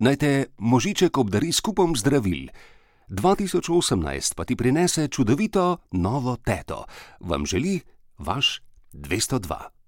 naj te možiček obdari s kupom zdravil. 2018 pa ti prinese čudovito novo teto. Vam želi vaš 202.